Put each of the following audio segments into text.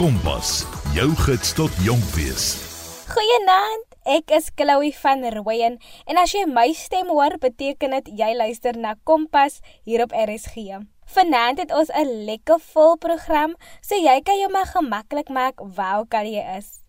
Kompas, jou gids tot jonk wees. Goeienaand. Ek is Chloe van Rooyen en as jy my stem hoor, beteken dit jy luister na Kompas hier op RSG. Vanaand het ons 'n lekker vol program, so jy kan jou maar gemaklik maak waar ook al jy is.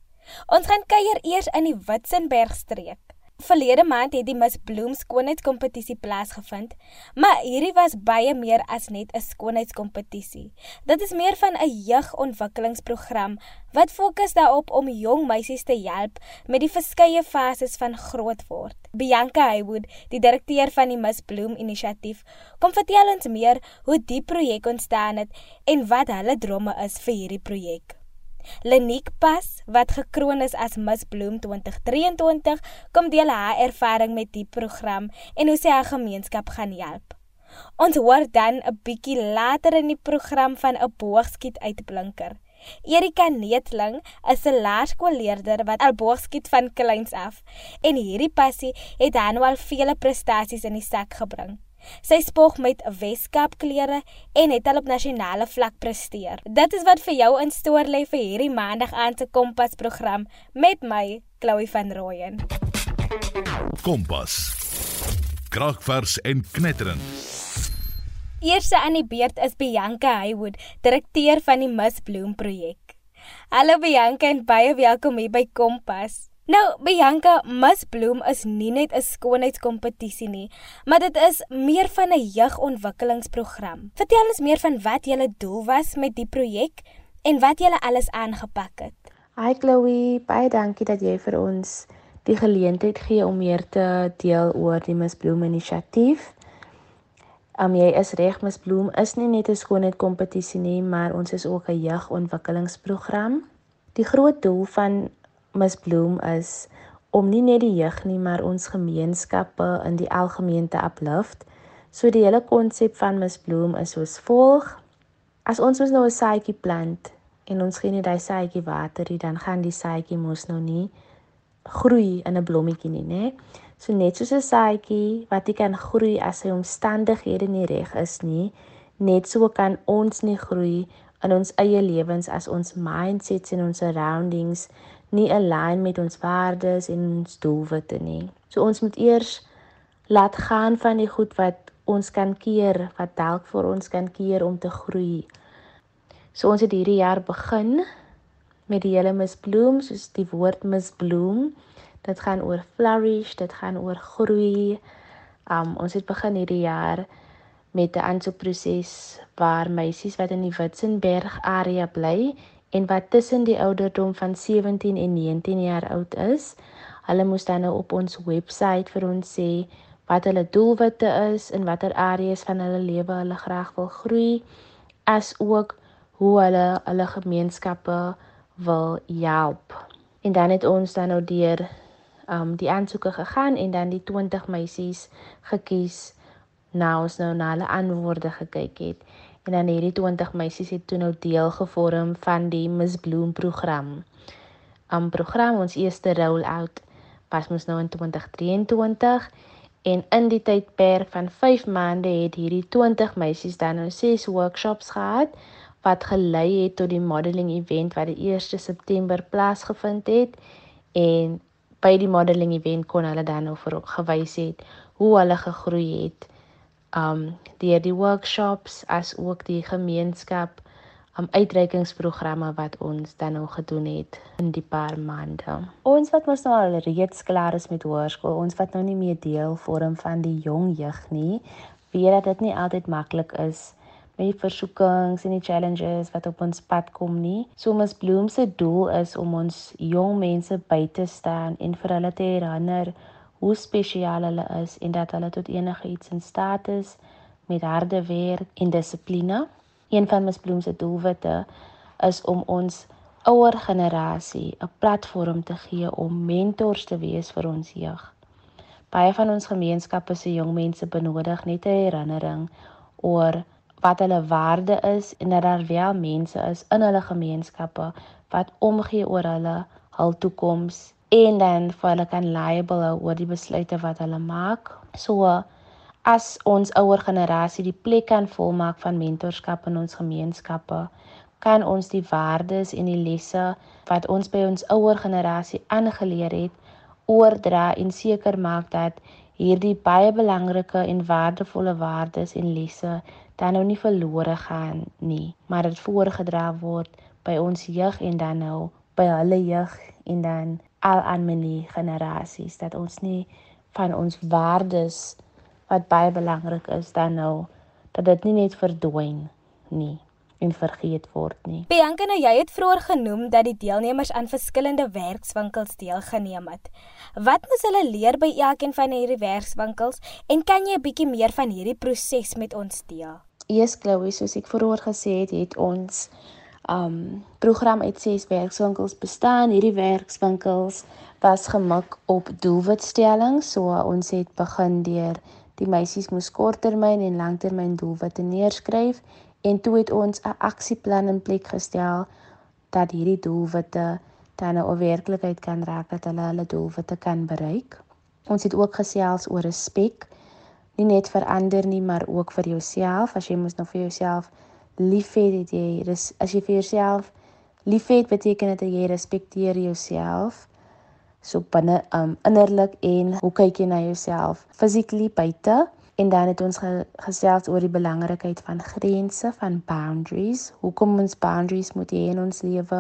Ons gaan kuier eers in die Witzenberg streek. Verlede maand het die Miss Bloem skoonheidskompetisie plaasgevind, maar hierdie was baie meer as net 'n skoonheidskompetisie. Dit is meer van 'n jeugontwikkelingsprogram wat fokus daarop om jong meisies te help met die verskeie fases van grootword. Bianca Haywood, die direkteur van die Miss Bloem inisiatief, kom vertel ons meer hoe die projek ontstaan het en wat hulle drome is vir hierdie projek. Lenique Pas, wat gekroon is as Miss Bloem 2023, kom deel haar ervaring met die program en hoe sy haar gemeenskap gaan help. Ons hoor dan 'n bietjie later in die program van 'n boogskiet uitblinker. Erika Neetling is 'n laerskoolleerder wat al boogskiet van kleins af en hierdie passie het haar nou al vele prestasies in die sak gebring. Sy spog met Weskaap klere en het al op nasionale vlak presteer. Dit is wat vir jou in stoor lê vir hierdie maandag aan se Kompas program met my Chloe van Rooyen. Kompas. Kragvers en knetterend. Eerste aan die beurt is Bianca Haywood, direkteur van die Miss Bloem projek. Hallo Bianca en baie welkom hier by Kompas. Nou, Bianca, Miss Bloem is nie net 'n skoonheidskompetisie nie, maar dit is meer van 'n jeugontwikkelingsprogram. Vertel ons meer van wat julle doel was met die projek en wat julle alles aangepak het. Hi Chloe, baie dankie dat jy vir ons die geleentheid gee om meer te deel oor die Miss Bloem inisiatief. Um jy is reg, Miss Bloem is nie net 'n skoonheidskompetisie nie, maar ons is ook 'n jeugontwikkelingsprogram. Die groot doel van misbloem is om nie net die jeug nie, maar ons gemeenskappe in die algemeen te uplift. So die hele konsep van misbloem is soos volg: As ons ons nou 'n saadjie plant en ons gee net daai saadjie water, dan gaan die saadjie mos nou nie groei in 'n blommetjie nie, né? So net soos 'n saadjie wat nie kan groei as sy omstandighede nie reg is nie, net so kan ons nie groei in ons eie lewens as ons mindsets en ons surroundings nie align met ons waardes en ons doelwitte nie. So ons moet eers laat gaan van die goed wat ons kan keer, wat dalk vir ons kan keer om te groei. So ons het hierdie jaar begin met die hele misbloem, soos die woord misbloem. Dit gaan oor flourish, dit gaan oor groei. Um ons het begin hierdie jaar met 'n aansoekproses waar meisies wat in die Witzenberg area bly en wat tussen die ouderdom van 17 en 19 jaar oud is. Hulle moes dan nou op ons webwerf vir ons sê wat hulle doelwitte is en watter areas van hulle lewe hulle graag wil groei as ook hoe hulle hulle gemeenskappe wil help. En dan het ons dan nou deur um die aansoeke gegaan en dan die 20 meisies gekies nou ons nou na hulle antwoorde gekyk het en dan hierdie 20 meisies het toe nou deel gevorm van die Miss Bloem program. Am program ons eerste roll-out was mos nou in 2023 en in die tydperk van 5 maande het hierdie 20 meisies dan nou 6 workshops gehad wat gelei het tot die modeling event wat die 1 September plaasgevind het en by die modeling event kon hulle dan nou vir gewys het hoe hulle gegroei het um deur die workshops as ook die gemeenskap um uitreikingsprogramme wat ons dan nou gedoen het in die paar maande. Ons wat mos nou al reeds klaar is met hoërskool, ons wat nou nie meer deel vorm van die jong jeug nie, weet dat dit nie altyd maklik is met die versoekings en die challenges wat op ons pad kom nie. So ons Bloem se doel is om ons jong mense by te staan en vir hulle te herinner hoe spesiaal hulle is en dat hulle tot enige iets in staat is met harde werk en dissipline. Een van Ms Bloem se doelwitte is om ons ouer generasie 'n platform te gee om mentors te wees vir ons jeug. Baie van ons gemeenskappe se jong mense benodig net 'n herinnering oor wat hulle waarde is en dat daar wel mense is in hulle gemeenskappe wat omgee oor hulle hul toekoms en dan vir hulle kan liable hou oor die besluite wat hulle maak. So as ons ouer generasie die plek kan volmaak van mentorskap in ons gemeenskappe, kan ons die waardes en die lesse wat ons by ons ouer generasie aangeleer het, oordra en seker maak dat hierdie baie belangrike en waardevolle waardes en lesse dan nou nie verlore gaan nie, maar dit voorgedra word by ons jeug en dan nou by hulle jeug en dan al aan menie generasies dat ons nie van ons waardes wat baie belangrik is dan nou dat dit nie net verdwyn nie en vergeet word nie. Bianca, nou jy het vroeër genoem dat die deelnemers aan verskillende werkswinkels deelgeneem het. Wat moes hulle leer by elkeen van hierdie werkswinkels en kan jy 'n bietjie meer van hierdie proses met ons deel? Eers Chloe, soos ek vroeër gesê het, het ons um program uit ses werkswinkels bestaan. Hierdie werkswinkels was gemik op doelwitstelling, so ons het begin deur die meisies moes korttermyn en langtermyn doelwitte neerskryf En toe het ons 'n aksieplan in plek gestel dat hierdie doelwitte dan 'n werklikheid kan raak dat hulle hulle doelwitte kan bereik. Ons het ook gesels oor respek. Nie net vir ander nie, maar ook vir jouself. As jy mos nou vir jouself liefhet, het jy dis as jy vir jouself liefhet, beteken dit jy respekteer jouself. So binne um innerlik en hoe kyk jy na jouself? Physically buite En dan het ons gesels oor die belangrikheid van grense, van boundaries. Hoekom ons boundaries moet hê in ons lewe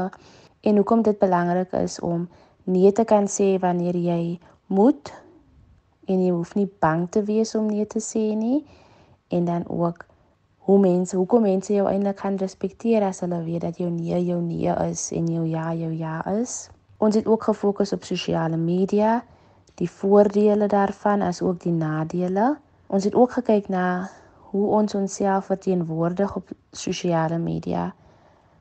en hoekom dit belangrik is om nee te kan sê wanneer jy moet en jy hoef nie bang te wees om nee te sê nie. En dan ook hoe mense, hoekom mense jou eintlik kan respekteer as hulle weet dat jou nee jou nee is en jou ja jou ja is. Ons het ook gefokus op sosiale media, die voordele daarvan as ook die nadele. Ons het ook gekyk na hoe ons onsself verteenwoordig op sosiale media.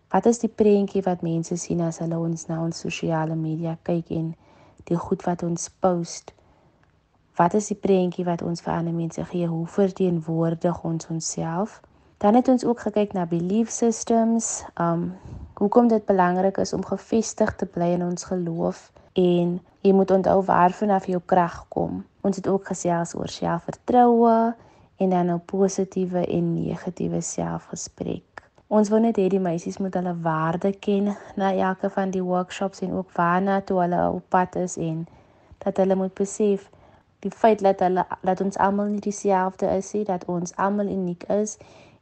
Wat is die prentjie wat mense sien as hulle ons na ons sosiale media kyk en die goed wat ons post? Wat is die prentjie wat ons vir ander mense gee? Hoe verteenwoordig ons onsself? Dan het ons ook gekyk na belief systems, um hoekom dit belangrik is om gefestig te bly in ons geloof en jy moet onthou waarvan af jou krag kom. Ons het ook gesels oor selfvertroue en dan 'n nou positiewe en negatiewe selfgesprek. Ons wil net hê die meisies moet hulle waarde ken na elke van die workshops en ook waarna toe hulle op pad is en dat hulle moet besef die feit dat hulle dat ons almal nie dieselfde is nie, dat ons almal uniek is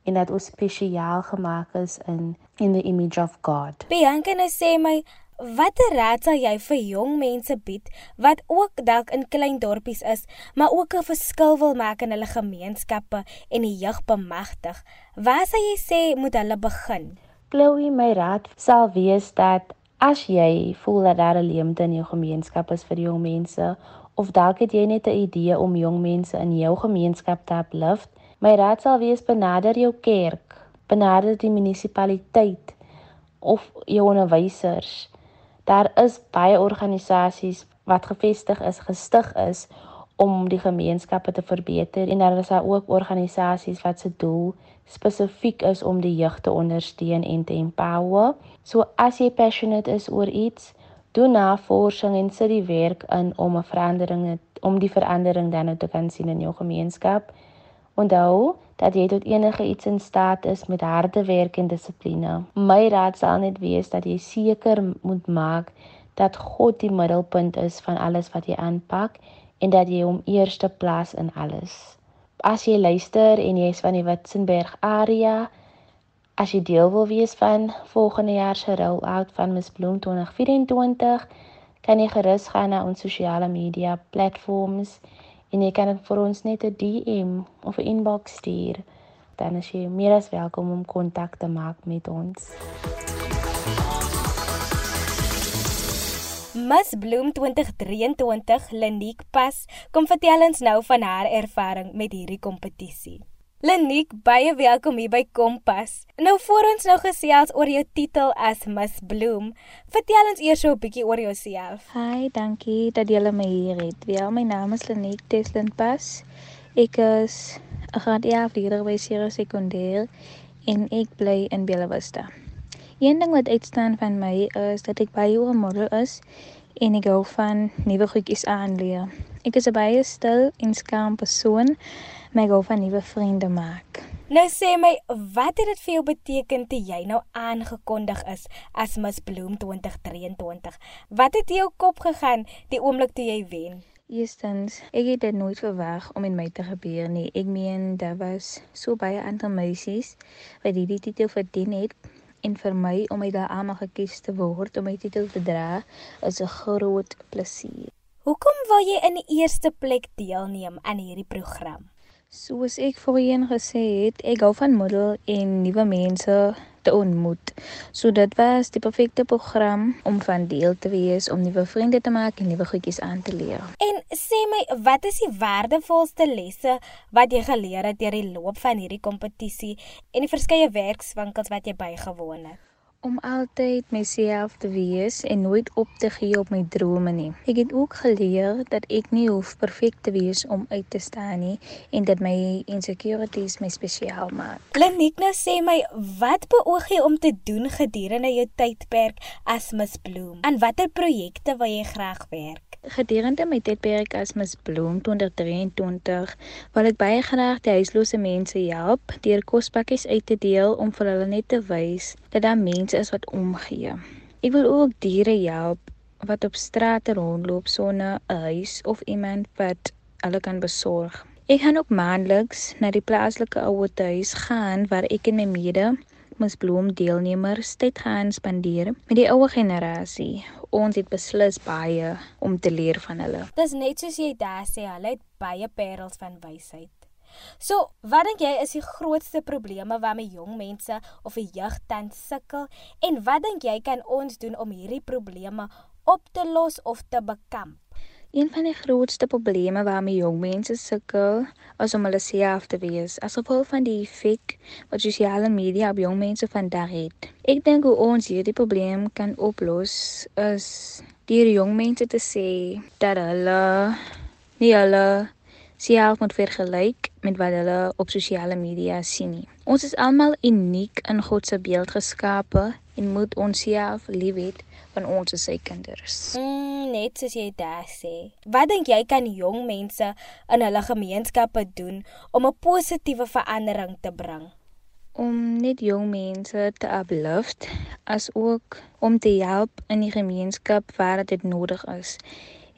en dat ons spesiaal gemaak is in in the image of God. Bianca sê my Watter raad sal jy vir jong mense bied wat ook dalk in klein dorpies is, maar ook 'n verskil wil maak in hulle gemeenskappe en die jeug bemagtig? Waar sal jy sê moet hulle begin? Chloe, my raad sal wees dat as jy voel dat daar 'n leemte in jou gemeenskap is vir jong mense of dalk het jy net 'n idee om jong mense in jou gemeenskap te uplift, my raad sal wees benader jou kerk, benader die munisipaliteit of jou onderwysers daar is baie organisasies wat gevestig is, gestig is om die gemeenskappe te verbeter en daar is daar ook organisasies wat se doel spesifiek is om die jeug te ondersteun en te empower. So as jy passionate is oor iets, doen navorsing en sit die werk in om 'n verandering om die verandering dan te kan sien in jou gemeenskap. Onthou dat jy tot enige iets in staat is met harde werk en dissipline. My raad sal net wees dat jy seker moet maak dat God die middelpunt is van alles wat jy aanpak en dat jy hom eerste plaas in alles. As jy luister en jy is van die Witzenberg area, as jy deel wil wees van volgende jaar se rollout van Miss Bloem 2024, kan jy gerus gaan na ons sosiale media platforms en jy kan dit vir ons net 'n DM of 'n inbox stuur. Dan is jy meer as welkom om kontak te maak met ons. Miss Bloem 2023 Lenique Pas kom vertel ons nou van haar ervaring met hierdie kompetisie. Lenique, baie welkom hier by Kompas. Nou voor ons nou gesels oor jou titel as Miss Bloem, vertel ons eers so 'n bietjie oor jouself. Hi, dankie dat jy my hier het. Ja, my naam is Lenique Teslin Pas. Ek is 'n graad 11 leerder by Sierra Sekondêr en ek bly in Bella Vista. Een ding wat uitstaan van my is dat ek baie oor model is en ek hou van nuwe goedjies aanleer. Ek is 'n baie stil en skaam persoon, maar ek hou van nuwe vriende maak. Nou sê my, wat het dit vir jou beteken toe jy nou aangekondig is as Miss Bloem 2023? Wat het in jou kop gegaan die oomblik toe jy wen? Eerstens, ek het dit nooit verwag om in my te gebeur nie. Ek meen daar was so baie ander meisies wat hierdie titel verdien het en vir my om uit daai almal gekies te word om my titel te dra is 'n groot plesier. Hoekom wil jy in die eerste plek deelneem aan hierdie program? Soos ek voorheen gesê het, ek hou van model en nuwe mense te ontmoet. So dit was die perfekte program om van deel te wees, om nuwe vriende te maak en nuwe goedjies aan te leer. En sê my, wat is die waardevolste lesse wat jy geleer het deur die loop van hierdie kompetisie en die verskeie werkswinkels wat jy bygewoon het? Om altyd myself te wees en nooit op te gee op my drome nie. Ek het ook geleer dat ek nie hoef perfek te wees om uit te staan nie en dat my insecurities my spesiaal maak. Lenique nou sê my, wat beoog jy om te doen gedurende jou tydperk as Miss Bloem? Aan watter projekte wil jy graag werk? Gedurende my tydperk as Miss Bloem 2023 wil ek baie graag die huislose mense help deur kospakkies uit te deel om vir hulle net te wys dat daar mense is wat omgee. Ek wil ook diere help wat op straat rondloop sonder 'n huis of iemand wat hulle kan besorg. Ek gaan ook maandeliks na die plaaslike ouerhuis gaan waar ek en my mede Ms Bloem deelnemers tyd gaan spandeer met die ouer generasie. Ons het beslis baie om te leer van hulle. Dis net soos jy daar sê, hulle het baie parels van wysheid. So, wat dink jy is die grootste probleme waarmee jong mense of die jeug tans sukkel en wat dink jy kan ons doen om hierdie probleme op te los of te bekamp? Een van die grootste probleme waarmee jong mense sukkel, is om hulle self te wees, as gevolg van die effek wat sosiale media op jong mense vandag het. Ek dink hoe ons hierdie probleem kan oplos is deur jong mense te sê dat hulle nie hulle self moet vergelyk met wat hulle op sosiale media sien nie. Ons is almal uniek in God se beeld geskape en moet onsself liefhê van ons as sy kinders. Mm, net soos jy dit sê. Wat dink jy kan jong mense in hulle gemeenskappe doen om 'n positiewe verandering te bring? Om net jong mense te uplift as ook om te help in die gemeenskap waar dit nodig is.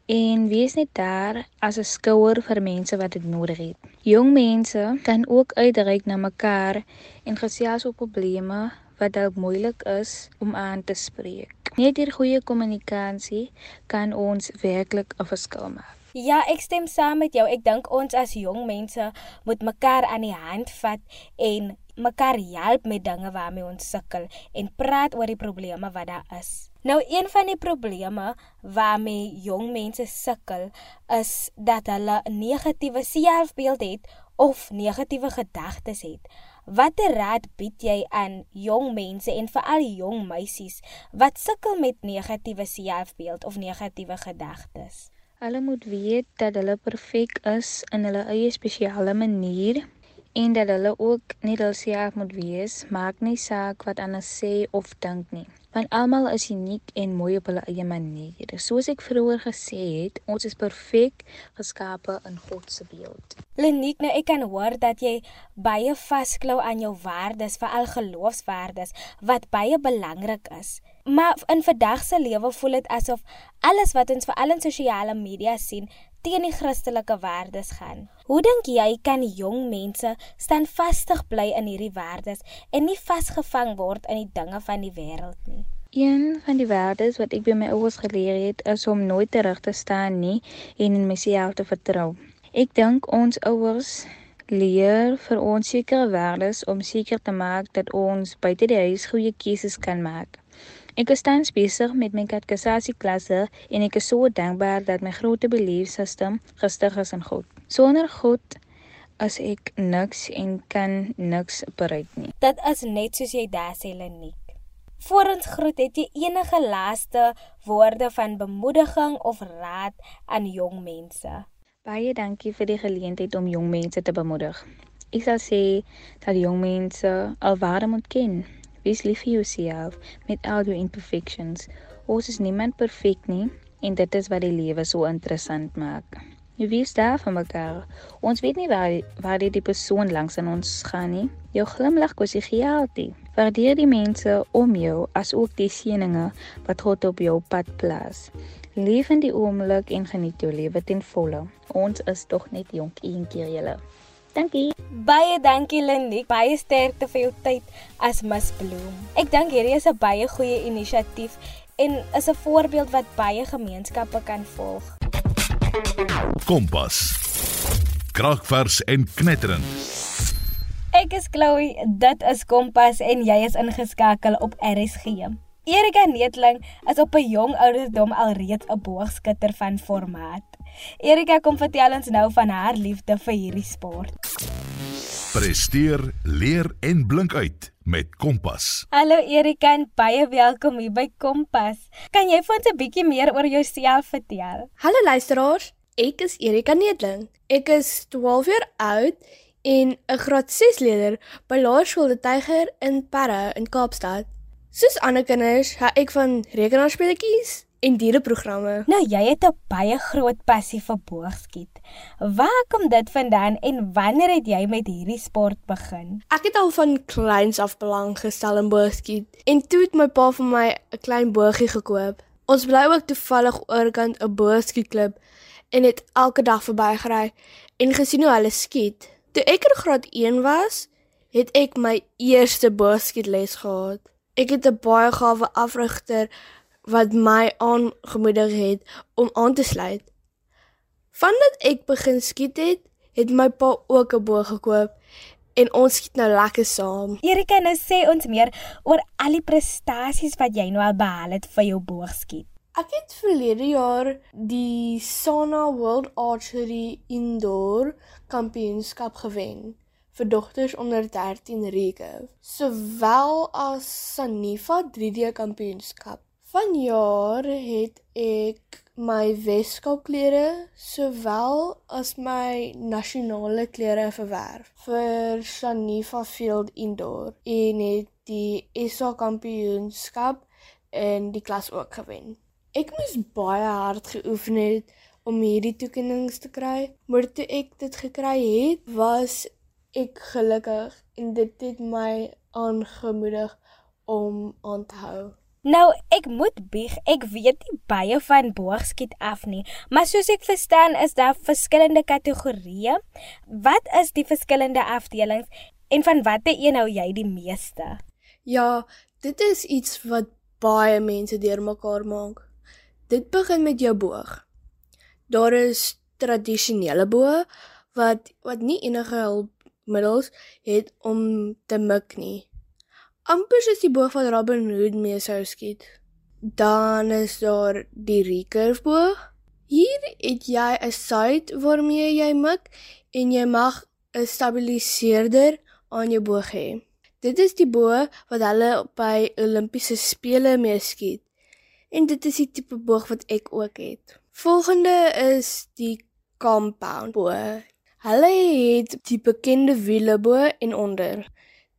En wees net daar as 'n skouer vir mense wat dit nodig het. Jong mense kan ook uitreik na mekaar en gesels oor probleme wat dalk moeilik is om aan te spreek. Net deur goeie kommunikasie kan ons werklik 'n verskil maak. Ja, ek stem saam met jou. Ek dink ons as jong mense moet mekaar aan die hand vat en mekaar help met dinge waarmee ons sukkel en praat oor die probleme wat daar is. Nou een van die probleme waarmee jong mense sukkel is dat hulle 'n negatiewe selfbeeld het of negatiewe gedagtes het. Watter raad bied jy aan jong mense en veral jong meisies wat sukkel met negatiewe selfbeeld of negatiewe gedagtes? Hulle moet weet dat hulle perfek is in hulle eie spesiale manier en dat hulle ook net hulself moet wees, maak nie saak wat ander sê of dink nie. Want almal is uniek en mooi op hulle eie manier. Soos ek vroeër gesê het, ons is perfek geskape in God se beeld. Lenique, nou ek kan hoor dat jy baie vasklou aan jou waardes, veral geloofswaardes wat baie belangrik is. Maar in vandag se lewe voel dit asof alles wat ons veral in sosiale media sien, teen die Christelike waardes gaan. Hoe dink jy kan jong mense standvastig bly in hierdie waardes en nie vasgevang word in die dinge van die wêreld nie? Een van die waardes wat ek by my ouers geleer het, is om nooit terug te staan nie en in myself te vertrou. Ek dink ons ouers leer vir ons sekere waardes om seker te maak dat ons buite die huis goeie keuses kan maak. Ek is tans besig met my katekisasie klasse en ek is so dankbaar dat my groot beliefsystem gestig is in God. Sonder God as ek niks en kan niks bereik nie. Dit is net soos jy daar sê Lenique. Voor ons groet het jy enige laaste woorde van bemoediging of raad aan jong mense. Baie dankie vir die geleentheid om jong mense te bemoedig. Ek sal sê dat jong mense alwaar moet ken. Wees lief vir jouself met al jou imperfections. Ons is niemand perfek nie en dit is wat die lewe so interessant maak. Wie is daar vir mekaar? Ons weet nie waar waar die, die persoon langs aan ons gaan nie. Jou glimlag kos die gehalte. Waardeer die mense om jou as ook die seëninge wat God op jou pad plaas. Leef in die oomblik en geniet jou lewe ten volle. Ons is tog net jonk een keer julle. Dankie. Baie dankie Lindy. Baie sterkte vir jou tyd as Miss Bloem. Ek dink hierdie is 'n baie goeie inisiatief en is 'n voorbeeld wat baie gemeenskappe kan volg. Kompas. Kragvers en knetterend. Ek is Chloe, dit is Kompas en jy is ingeskakel op RSG. Erika Netling is op 'n jong ouderdom alreeds 'n boogskutter van formaat. Erika kom vertel ons nou van haar liefde vir hierdie sport. Presteer, leer en blink uit met Kompas. Hallo Erika en baie welkom hier by Kompas. Kan jy vir ons 'n bietjie meer oor jouself vertel? Hallo luisteraars, ek is Erika Netling. Ek is 12 jaar oud en 'n graad 6 leerder by Laerskool De Tyger in Parre in Kaapstad. Soos ander kinders, hou ek van rekenaarspeletjies en diereprogramme. Nou jy het 'n baie groot passie vir boogskiet. Waar kom dit vandaan en wanneer het jy met hierdie sport begin? Ek het al van kleins af belang gestel in boogskiet en toe het my pa vir my 'n klein boogie gekoop. Ons bly ook toevallig oorkant 'n boogskietklub en het elke dag verbygery en gesien hoe hulle skiet. Toe ek in graad 1 was, het ek my eerste boogskietles gehad. Ek het 'n baie gawe afrigter wat my aangemoedig het om aan te sluit. Vandat ek begin skiet het, het my pa ook 'n boog gekoop en ons skiet nou lekker saam. Erika, nou sê ons meer oor al die prestasies wat jy nou al behaal het vir jou boogskiet. Ek het verlede jaar die Sana World Archery Indoor Kampioenskap gewen vir dogters onder 13 recurve, sowel as Sanifa 3D Kampioenskap. Vanjaar het ek my Weskaapklere sowel as my nasionale klere verwerf vir Sanifa Field Indoor en het die SA Kampioenskap in die klas ook gewen. Ek moes baie hard geoefen het om hierdie toekennings te kry, maar toe ek dit gekry het, was ek gelukkig en dit het my aangemoedig om aan te hou. Nou, ek moet bieg, ek weet nie baie van boogskiet af nie, maar soos ek verstaan is daar verskillende kategorieë. Wat is die verskillende afdelings en van watter een hou jy die meeste? Ja, dit is iets wat baie mense deurmekaar maak. Dit begin met jou boog. Daar is tradisionele boë wat wat nie enige hulpmiddels het om te mik nie amper soos die boog wat Robin Hood mee sou skiet. Dan is daar die recurve boog. Hier het jy 'n sight waarmee jy mik en jy mag 'n stabiliseerder aan jou boog hê. Dit is die boog wat hulle by Olimpiese spele mee skiet. En dit is die tipe boog wat ek ook het. Volgende is die compound boog. Hulle het die bekende wiele bo en onder.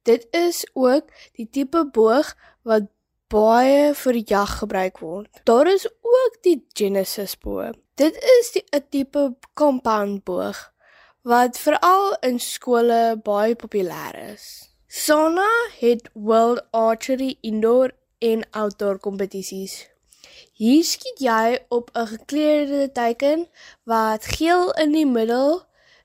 Dit is ook die tipe boog wat baie vir jag gebruik word. Daar is ook die Genesis boog. Dit is 'n tipe compound boog wat veral in skole baie populêr is. Sona het World Archery Indoor en Outdoor kompetisies. Hier skiet jy op 'n gekleurde teiken wat geel in die middel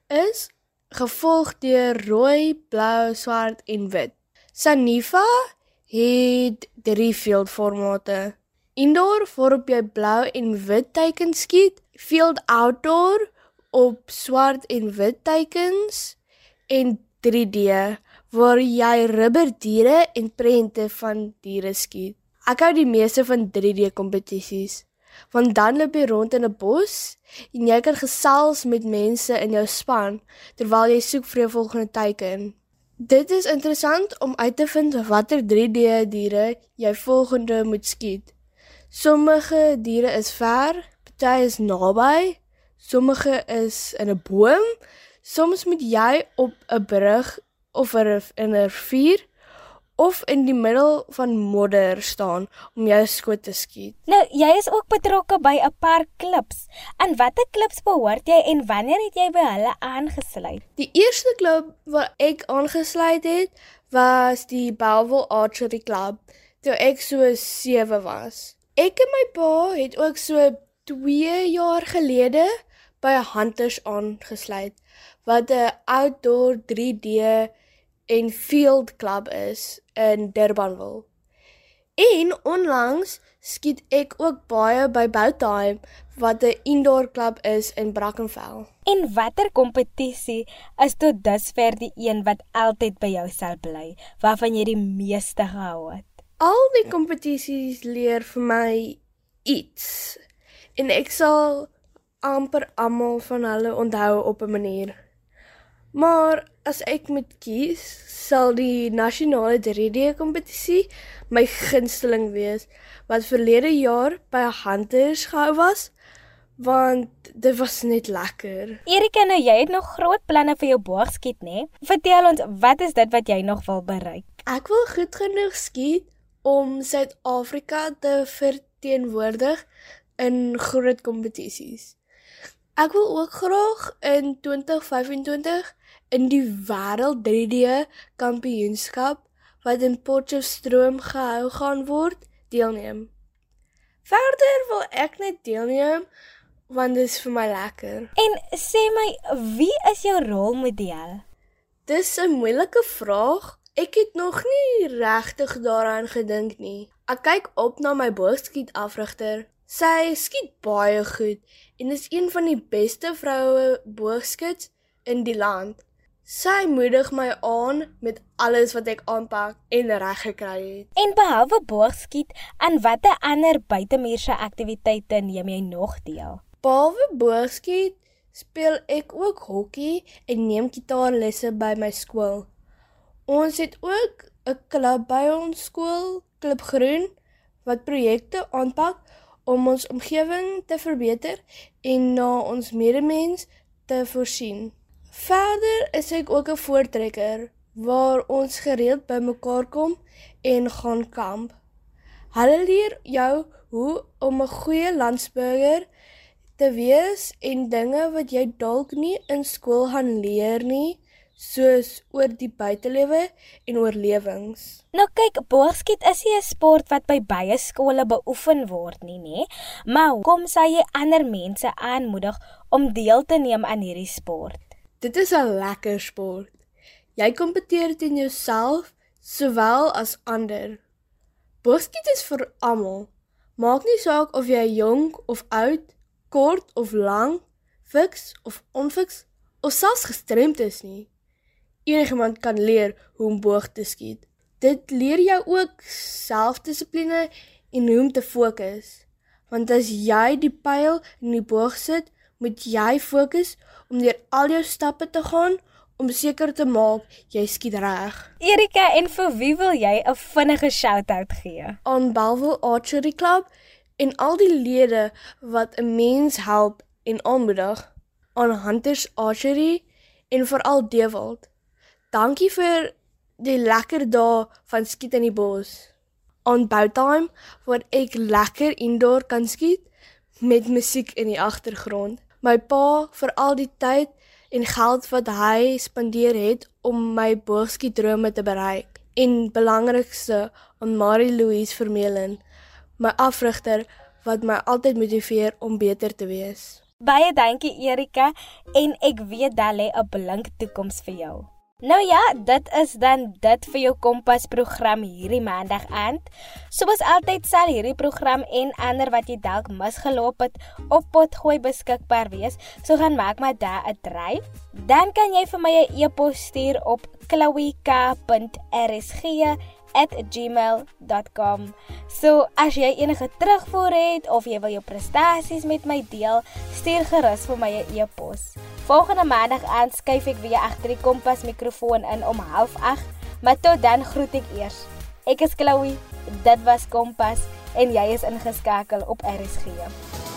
is gevolg deur rooi, blou, swart en wit. Sanifa het drie veldformate. Indoor waarop jy blou en wit teikens skiet, field outdoor op swart en wit teikens en 3D waar jy rubberdiere en prente van diere skiet. Ek hou die meeste van 3D kompetisies want dan loop jy rond in 'n bos en jy kan gesels met mense in jou span terwyl jy soek vir jou volgende teiken. Dit is interessant om uit te vind watter 3D diere jy volgende moet skiet. Sommige diere is ver, party is naby, sommige is in 'n boom. Soms moet jy op 'n brug of in 'n rivier of in die middel van modder staan om jou skoot te skiet. Nou, jy is ook betrokke by 'n paar klubs. Aan watter klubs behoort jy en wanneer het jy by hulle aangesluit? Die eerste klub waar ek aangesluit het, was die Bellville Archery Club toe ek so 7 was. Ek en my pa het ook so 2 jaar gelede by Hunters aangesluit wat 'n outdoor 3D en field club is in Durbanville. En onlangs skiet ek ook baie by Bouttime wat 'n indoor klub is in Brackenfell. En watter kompetisie is tot dusver die een wat altyd by jou sal bly, waarvan jy die meeste gehou het? Al die kompetisies leer vir my iets. En ek sal amper almal van hulle onthou op 'n manier. Maar as ek moet kies, sal die nasionale 3D kompetisie my gunsteling wees wat verlede jaar by Hunters gehou was want dit was net lekker. Erika, nou jy het nog groot planne vir jou boogskiet, né? Vertel ons, wat is dit wat jy nog wil bereik? Ek wil goed genoeg skiet om Suid-Afrika te verteenwoordig in groot kompetisies. Ek wil ook graag in 2025 in die wêreld 3D kampioenskap wat in Potchefstroom gehou gaan word deelneem. Verder wil ek net deelneem want dit is vir my lekker. En sê my, wie is jou rolmodel? Dis 'n moeilike vraag. Ek het nog nie regtig daaraan gedink nie. Ek kyk op na my boogskiet afrigter. Sy skiet baie goed en is een van die beste vroue boogskuts in die land. Sy moedig my aan met alles wat ek aanpak en reg gekry het. En behalwe boogskiet, aan watter ander buitemuurse aktiwiteite neem jy nog deel? Behalwe boogskiet, speel ek ook hokkie en neem gitaarlesse by my skool. Ons het ook 'n klub by ons skool, Klub Groen, wat projekte aanpak om ons omgewing te verbeter en na ons medemens te voorsien. Verder is ek ook 'n voortrekker waar ons gereeld bymekaar kom en gaan kamp. Hulle leer jou hoe om 'n goeie landsburger te wees en dinge wat jy dalk nie in skool gaan leer nie, soos oor die buitelewe en oorlewings. Nou kyk, boogskiet is nie 'n sport wat by baie skole beoefen word nie, nê? Maar kom sê jy ander mense aanmoedig om deel te neem aan hierdie sport? Dit is 'n lekker sport. Jy kompeteer teen jouself sowel as ander. Boogskiet is vir almal. Maak nie saak of jy jonk of oud, kort of lank, fiks of onfiks of selfs gestremd is nie. Enigiemand kan leer hoe om boog te skiet. Dit leer jou ook selfdissipline en hoe om te fokus. Want as jy die pyl in die boog sit, moet jy fokus om deur al jou stappe te gaan om seker te maak jy skiet reg. Erika, en vir wie wil jy 'n vinnige shout-out gee? Aan Bellville Archery Club en al die lede wat 'n mens help en aanmoedig aan Hunters Archery en veral Dewald. Dankie vir die lekker dae van skiet in die bos. On Bouttime waar ek lekker indoor kan skiet met musiek in die agtergrond my pa vir al die tyd en geld wat hy spandeer het om my boogskietdrome te bereik en belangrikste aan Marie Louise Vermeulen my afrigter wat my altyd motiveer om beter te wees. Baie dankie Erika en ek weet dat lê 'n blink toekoms vir jou. Nou ja, dit is dan dit vir jou Kompas program hierdie maandag aand. Soos altyd sal hierdie program en ander wat jy dalk misgeloop het op potgooi beskikbaar wees. So gaan maak maar daar 'n draai. Dan kan jy vir my 'n e-pos stuur op chloe.rsg@gmail.com. So as jy enige terugvoer het of jy wil jou prestasies met my deel, stuur gerus vir my 'n e-pos. Volgende maandag aanskuif ek weer agter die kompas mikrofoon in om 08:30, maar tot dan groet ek eers. Ek is Chloe. Dit was Kompas en jy is ingeskakel op RSG.